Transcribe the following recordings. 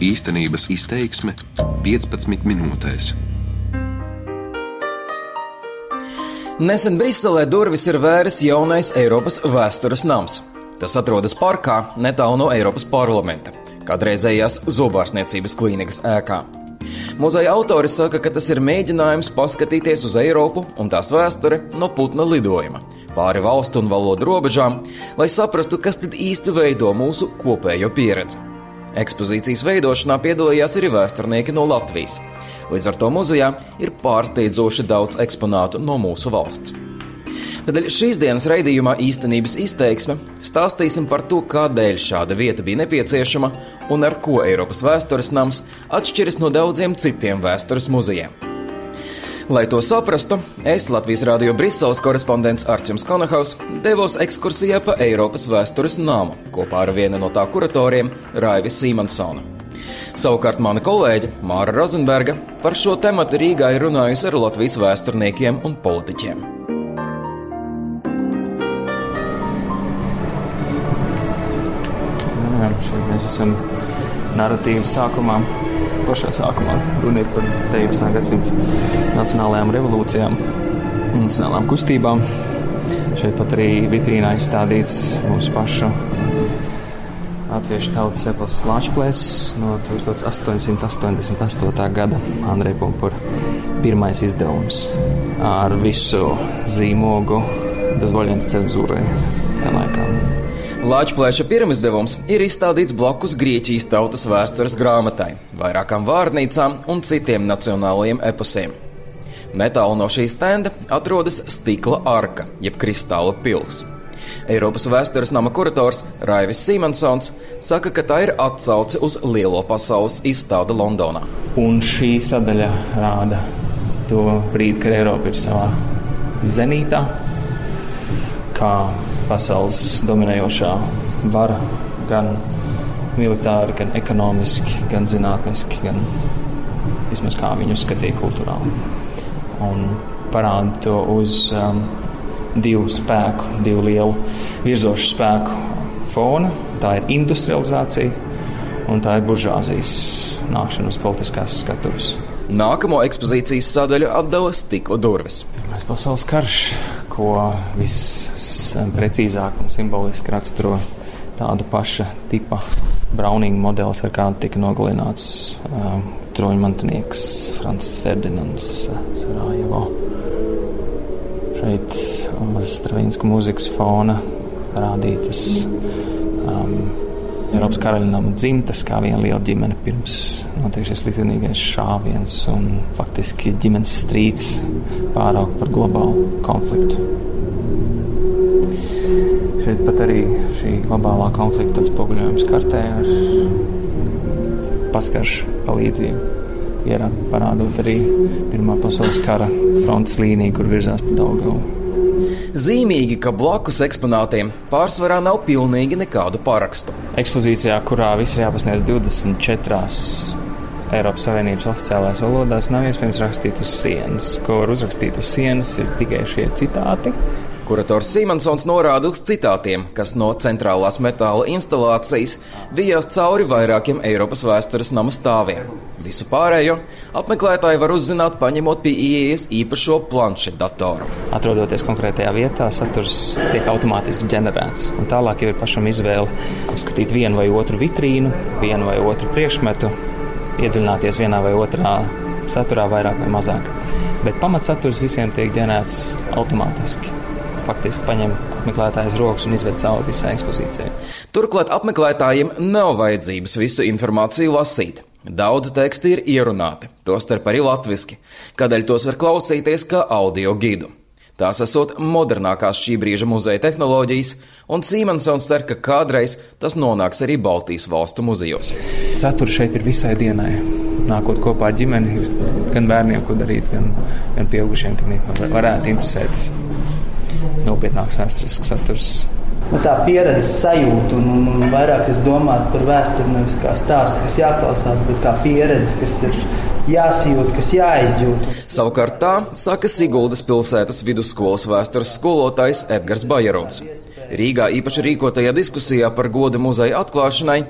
Īstenības izteiksme 15 minūtēs. Nesen Briselē durvis ir vēris jaunais Eiropas vēstures nams. Tas atrodas parkā netālu no Eiropas parlamenta, kādreizējās zobārstniecības klīnikas ēkā. Muzeja autori saka, ka tas ir mēģinājums paskatīties uz Eiropu un tās vēsture no putna lidojuma, pāri valstu un valodu robežām, lai saprastu, kas tad īsti veido mūsu kopējo pieredzi. Ekspozīcijas veidošanā piedalījās arī vēsturnieki no Latvijas. Līdz ar to muzejā ir pārsteidzoši daudz eksponātu no mūsu valsts. Tādēļ šīs dienas raidījumā īstenības izteiksme stāstīsim par to, kādēļ šāda vieta bija nepieciešama un ar ko Eiropas vēstures nams atšķiras no daudziem citiem vēstures muzejiem. Lai to saprastu, es, Latvijas Rādio Briseles korespondents Arčuns Konahaus, devos ekskursijā pa Eiropas vēstures namu kopā ar vienu no tā kuratoriem Raivi Simonsonu. Savukārt mana kolēģe Māra Rozenberga par šo tematu Rīgā ir runājusi ar Latvijas vēsturniekiem un politiķiem. Jā, šeit mēs esam narratīvas sākumā, pašā sākumā. Runa ir par 19. gadsimta nacionālajām revolūcijām, nacionālām kustībām. Šeit pat arī vitrīnā izstādīts mūsu pašu Latviešu tautas epos Latvijas no 1888. gada Andrei Pumpura pirmais izdevums ar visu zīmogu Dazvoļienas cenzūrai tajā laikā. Lāčplēša pirmizdevums ir izstādīts blakus Grieķijas tautas vēstures grāmatai, vairākām vārnīcām un citiem nacionālajiem eposiem. Netālu no šīs stenda atrodas stikla arka, jeb kristāla pils. Eiropas vēstures nama kurators Raivis Simonsons saka, ka tā ir atsauce uz lielo pasaules izstādi Londonā. Un šī sadaļa rāda to brīdi, kad Eiropa ir savā zenītā, kā pasaules dominējošā vara, gan militāri, gan ekonomiski, gan zinātniski, gan vismaz kā viņu skatīja kultūrāli. Un parāda to uz um, divu spēku, divu lielu virzošu spēku fona. Tā ir industrializācija un tā ir buržāzijas nākšana uz politiskās skatuves. Nākamo ekspozīcijas sadaļu atdala stikla durvis. Pirmais pasaules karš, ko viss precīzāk un simboliski raksturo tāda paša tipa Browning modelis, ar kādu tika nogalināts uh, troņa mantinieks Francis Ferdinands Sarajevo. Šeit uz Stravinska mūzikas fona rādītas um, Eiropas karaļnama dzimtas, kā viena liela ģimene pirms notiek šis liktenīgais šāviens un faktiski ģimenes strīds pārāk par globālu konfliktu. Šeit pat arī šī globālā konflikta atspoguļojums kartē ar paskaršu palīdzību. Ir parādot arī Pirmā pasaules kara frontes līniju, kur virzās pa Daugavu. Zīmīgi, ka blakus eksponātiem pārsvarā nav pilnīgi nekādu parakstu. Ekspozīcijā, kurā viss ir jāpasniedz 24 Eiropas Savienības oficiālajās valodās, nav iespējams rakstīt uz sienas. Ko var uzrakstīt uz sienas, ir tikai šie citāti. Kurators Simonsons norāda uz citātiem, kas no centrālās metāla instalācijas vijās cauri vairākiem Eiropas vēstures nama stāviem. Visu pārējo apmeklētāji var uzzināt, paņemot pie ieejas īpašo planšetdatoru. Atrodoties konkrētajā vietā, saturs tiek automātiski ģenerēts. Un tālāk jau ir pašam izvēle apskatīt vienu vai otru vitrīnu, vienu vai otru priekšmetu, iedziļināties vienā vai otrā saturā, vairāk vai mazāk. Bet pamatsaturs visiem tiek ģenerēts automātiski faktiski paņem apmeklētājas rokas un izved cauri visai ekspozīcijai. Turklāt apmeklētājiem nav vajadzības visu informāciju lasīt. Daudz teksti ir ierunāti, tostarp arī latviešu, kādēļ tos var klausīties kā audio gidu. Tās esot modernākās šī brīža muzeja tehnoloģijas, un Simonsons cer, ka kādreiz tas nonāks arī Baltijas valstu muzejos. Ceturks šeit ir visai dienai. Nākot kopā ar ģimeni, gan bērniem, ko darīt, gan, gan pieaugušiem, kam varētu interesēties nopietnāks vēsturisks saturs. Nu, tā pieredzes sajūta, un, un, un vairāk es domāju par vēsturi nevis kā stāstu, kas jāklausās, bet kā pieredze, kas ir jāsajūt, kas jāizjūt. Savukārt tā saka Siguldas pilsētas vidusskolas vēstures skolotājs Edgars Bajerons. Rīgā īpaši rīkotajā diskusijā par godu muzeja atklāšanai,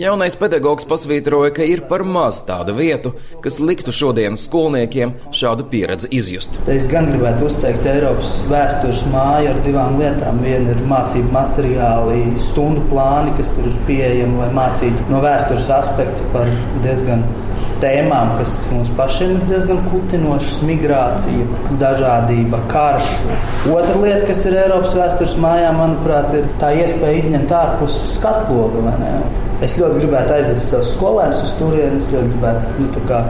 jaunais pedagogs pasvītroja, ka ir par maz tādu vietu, kas liktu šodienas skolniekiem šādu pieredzi izjust. Es gan gribētu uzteikt Eiropas vēstures māju ar divām lietām. Viena ir mācību materiāli, stundu plāni, kas tur ir pieejami, lai mācītu no vēstures aspektu par diezgan tēmām, kas mums pašiem ir diezgan kutinošas - migrācija, dažādība, karš. Otra lieta, kas ir Eiropas vēstures mājā, manuprāt, ir tā iespēja izņemt ārpus skatu loga. Es ļoti gribētu aizvest savus skolēnus uz turieni, es ļoti gribētu nu, kā,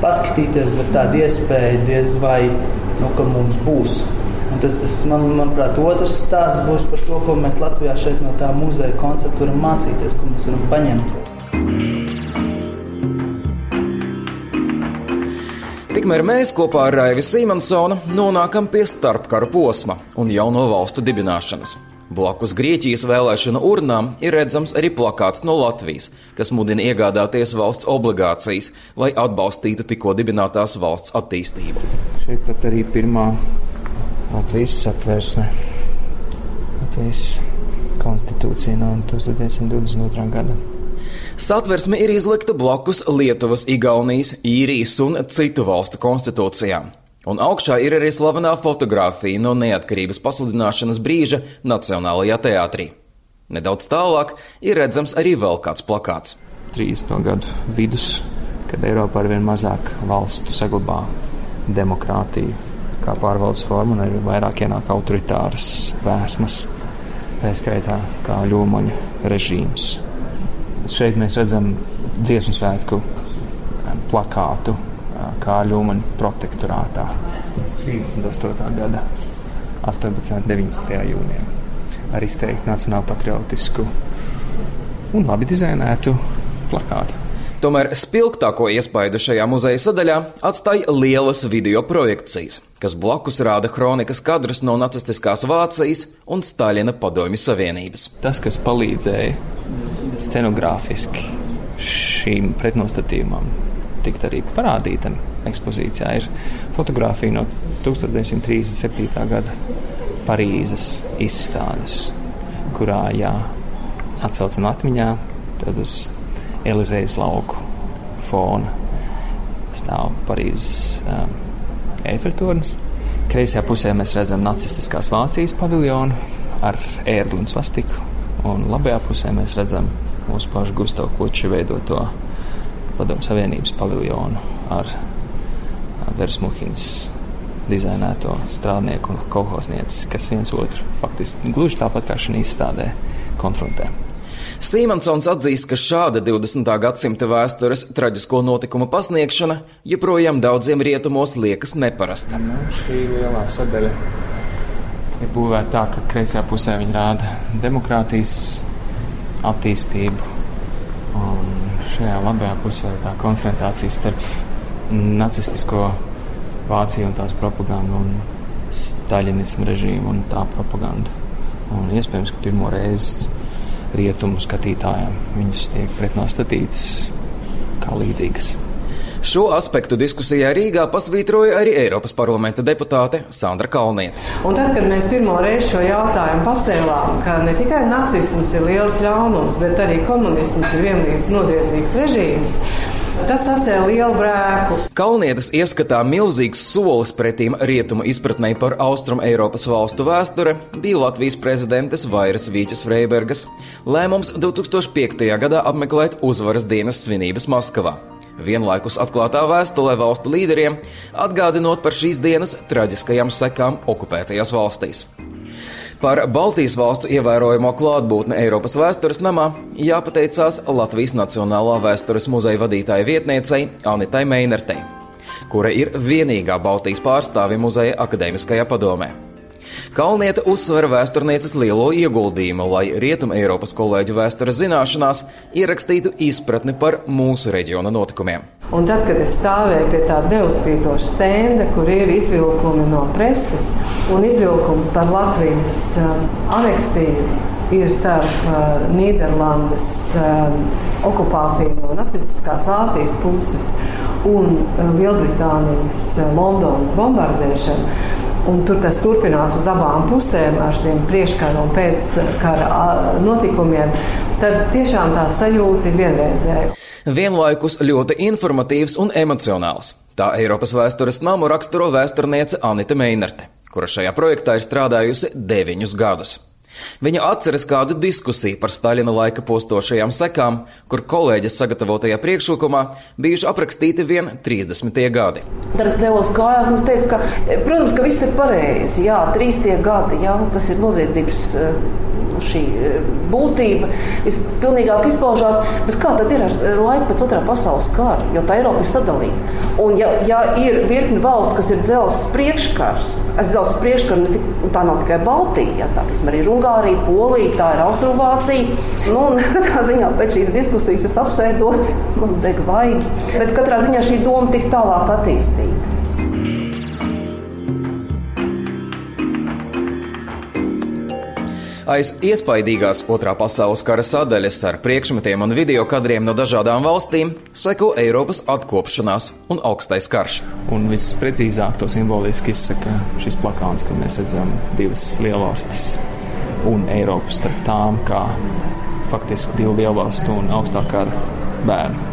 paskatīties, bet tāda iespēja diez vai nu, mums būs. Un tas, tas man, manuprāt, otrs stāsts būs par to, ko mēs Latvijā šeit no tā muzeja koncepta varam mācīties, ko mēs varam paņemt. Tikmēr mēs kopā ar Raivu Simonsonu nonākam pie starpkara posma un jauno valstu dibināšanas. Blakus Grieķijas vēlēšanu urnām ir redzams arī plakāts no Latvijas, kas mudina iegādāties valsts obligācijas, lai atbalstītu tikko dibinātās valsts attīstību. Šeit pat arī pirmā Latvijas satversme, Latvijas konstitūcija no 1922. gada. Satversme ir izlikta blakus Lietuvas, Igaunijas, Īrijas un citu valstu konstitūcijām. Un augšā ir arī slavenā fotografija no neatkarības pasludināšanas brīža Nacionālajā teātrī. Nedaudz tālāk ir redzams arī vēl kāds plakāts. 30. gadu vidus, kad Eiropā ar vien mazāk valstu saglabā demokrātiju kā pārvaldes formu, un arī vairāk ienāk autoritāras vēsmas, tā skaitā kā ļomoņu režīms. Šeit mēs redzam dziesmu svētku plakātu kā ļūmaņu protektorātā 38. gada 18. un 19. jūnijā. Ar izteikti nacionālu patriotisku un labi dizainētu plakātu. Tomēr spilgtāko iespaidu šajā muzeja sadaļā atstāja lielas video projekcijas, kas blakus rāda kronikas kadrus no nacistiskās Vācijas un Staļina padomju savienības. Tas, kas palīdzēja scenogrāfiski šīm pretnostatījumam tikt arī parādītam ekspozīcijā, ir fotografija no 1937. gada Parīzes izstādes, kurā jā, atcaucam atmiņā tad uz Elizejas lauku fona stāv Parīzes um, Eiffeltornis. Kreisajā pusē mēs redzam nacistiskās Vācijas paviljonu ar ērgli un svastiku, un labajā pusē mēs redzam mūsu pašu Gustavu Kluču veidoto Padomu Savienības paviljonu ar Versmuhins dizainēto strādnieku un kolhoznieci, kas viens otru faktiski gluži tāpat kā šī izstādē konfrontē. Simonsons atzīst, ka šāda 20. gadsimta vēstures traģisko notikumu pasniegšana joprojām daudziem rietumos liekas neparasta. Nu, šī lielā sadaļa ir būvēta tā, ka kreisajā pusē viņi rāda demokrātijas attīstību. Un šajā labajā pusē ir tā konfrontācija starp nacistisko Vāciju un tās propagandu un staļinismu režīmu un tā propagandu. Un iespējams, ka pirmo reizi rietumu skatītājiem viņas tiek pretnostatītas kā līdzīgas. Šo aspektu diskusijā Rīgā pasvītroja arī Eiropas parlamenta deputāte Sandra Kalniete. Un tad, kad mēs pirmo reizi šo jautājumu pacēlām, ka ne tikai nacisms ir liels ļaunums, bet arī komunisms ir vienlīdz noziedzīgs režīms, Tas atcēla lielu brēku. Kalnietes ieskatā milzīgs solis pretīm rietumu izpratnē par Austrum Eiropas valstu vēsture bija Latvijas prezidentes Vairas Vīķas Freibergas lēmums 2005. gadā apmeklēt uzvaras dienas svinības Maskavā vienlaikus atklātā vēstulē valstu līderiem, atgādinot par šīs dienas traģiskajām sekām okupētajās valstīs. Par Baltijas valstu ievērojamo klātbūtni Eiropas vēstures namā jāpateicās Latvijas Nacionālā vēstures muzeja vadītāja vietniecei Anitai Meinertei, kura ir vienīgā Baltijas pārstāve muzeja akadēmiskajā padomē. Kalniete uzsver vēsturnieces lielo ieguldījumu, lai Rietumē Eiropas kolēģu vēstures zināšanās ierakstītu izpratni par mūsu reģiona notikumiem. Un tad, kad es stāvēju pie tāda neuzkrītoša stenda, kur ir izvilkumi no preses un izvilkums par Latvijas um, aneksiju, ir starp uh, Nīderlandes uh, okupāciju no nacistiskās Vācijas puses un uh, Lielbritānijas uh, Londonas bombardēšanu Un tur tas turpinās uz abām pusēm ar šiem priekškara un pēckara notikumiem. Tad tiešām tā sajūta ir vienreizēja. Vienlaikus ļoti informatīvs un emocionāls. Tā Eiropas vēstures namu raksturo vēsturniece Anita Meinerte, kura šajā projektā ir strādājusi deviņus gadus. Viņa atceras kādu diskusiju par Staļina laika postošajām sekām, kur kolēģis sagatavotajā priekšlikumā bijuši aprakstīti vien 30. gadi. Es cēlos kājās un teicu, ka, protams, ka viss ir pareizi. Jā, trīs tie gadi, jā, tas ir noziedzības eh, šī e, būtība vispilnīgāk izpaužās. Bet kā tad ir ar laiku pēc otrā pasaules kara? Jo tā Eiropa ir sadalīta. Un ja, ja ir virkni valstu, kas ir dzelzs priekškars, es dzelzs priekškars, tā nav tikai Baltija, ja, tā ir arī Ungārija, Polija, tā ir Austrumvācija. Nu, katrā ziņā pēc šīs diskusijas es apsēdos, man deg vaigi. Bet katrā ziņā šī doma tik tālāk attīstīta. Aiz iespaidīgās otrā pasaules kara sadaļas ar priekšmetiem un video kadriem no dažādām valstīm seko Eiropas atkopšanās un augstais karš. Un visprecīzāk to simboliski izsaka šis plakāts, kad mēs redzam divas lielvalstis un Eiropu starp tām, kā faktiski divu lielvalstu un augstākā bērnu.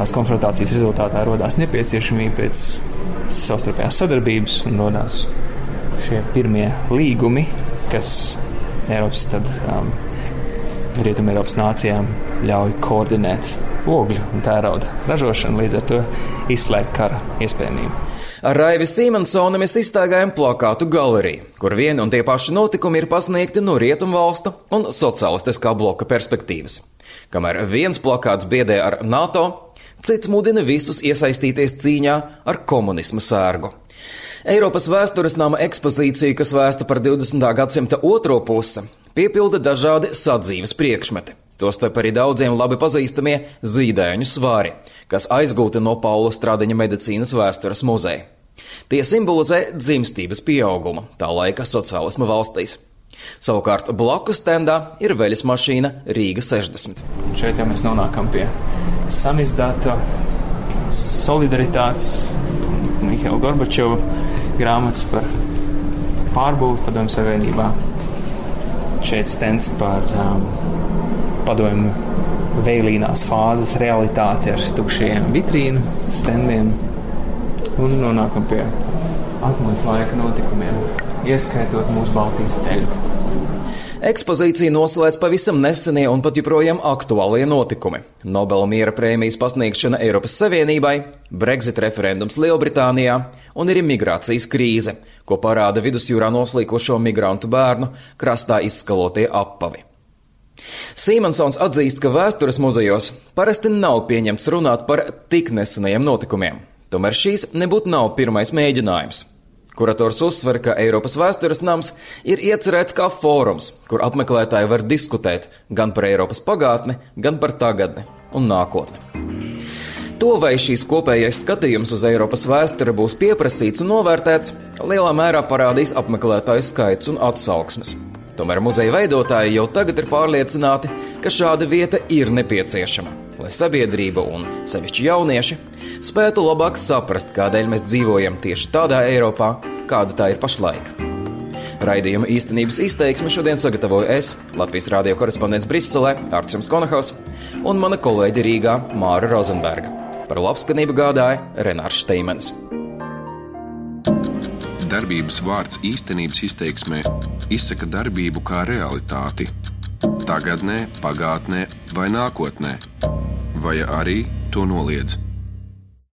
Tās konfrontācijas rezultātā radās nepieciešamība pēc savstarpējās sadarbības un radās šie pirmie līgumi, kas Eiropas, tad um, Rietumē Eiropas nācijām ļauj koordinēt ogļu un tērauda ražošanu, līdz ar to izslēgt kara iespējamību. Ar Raivi Simonsonu mēs iztaigājam plakātu galeriju, kur vieni un tie paši notikumi ir pasniegti no rietumu valstu un sociālistiskā bloka perspektīvas. Kamēr viens plakāts biedē ar NATO, cits mudina visus iesaistīties cīņā ar komunisma sērgu. Eiropas vēstures nama ekspozīcija, kas vēsta par 20. gadsimta otro pusi, piepilda dažādi sadzīves priekšmeti. Tostarp arī daudziem labi pazīstamie zīdaiņu svari, kas aizgūti no Paula Stradiņa medicīnas vēstures muzeja. Tie simbolizē dzimstības pieaugumu tā laika sociālisma valstīs. Savukārt blakus tendā ir veļas mašīna Rīga 60. Šeit jau mēs nonākam pie samizdāta solidaritātes Mihaila Gorbačova grāmatas par pārbūvi Padomju Savienībā. Šeit stends par um, padomju vēlīnās fāzes realitāti ar tukšiem vitrīnu stendiem un nonākam pie atmodas laika notikumiem, ieskaitot mūsu Baltijas ceļu. Ekspozīciju noslēdz pavisam nesenie un pat joprojām aktuālie notikumi - Nobela miera prēmijas pasniegšana Eiropas Savienībai, Brexit referendums Lielbritānijā un arī migrācijas krīze, ko parāda vidusjūrā noslīkošo migrantu bērnu krastā izskalotie apavi. Simonsons atzīst, ka vēstures muzejos parasti nav pieņemts runāt par tik nesenajiem notikumiem. Tomēr šīs nebūtu nav pirmais mēģinājums. Kurators uzsver, ka Eiropas vēstures nams ir iecerēts kā fórums, kur apmeklētāji var diskutēt gan par Eiropas pagātni, gan par tagadni un nākotni. To, vai šīs kopējais skatījums uz Eiropas vēsturi būs pieprasīts un novērtēts, lielā mērā parādīs apmeklētāju skaits un atsauksmes. Tomēr muzeja veidotāji jau tagad ir pārliecināti, ka šāda vieta ir nepieciešama, lai sabiedrība un sevišķi jaunieši spētu labāk saprast, kādēļ mēs dzīvojam tieši tādā Eiropā, kāda tā ir pašlaik. Raidījuma īstenības izteiksmi šodien sagatavoju es, Latvijas radio korespondents Briselē, Arčuns Konahaus un mana kolēģe Rīgā Māra Rozenberga. Par labskanību gādāja Renārs Steimans. Darbības vārds īstenības izteiksmē izsaka darbību kā realitāti. Tagatnē, pagātnē vai nākotnē, vai arī to noliedz.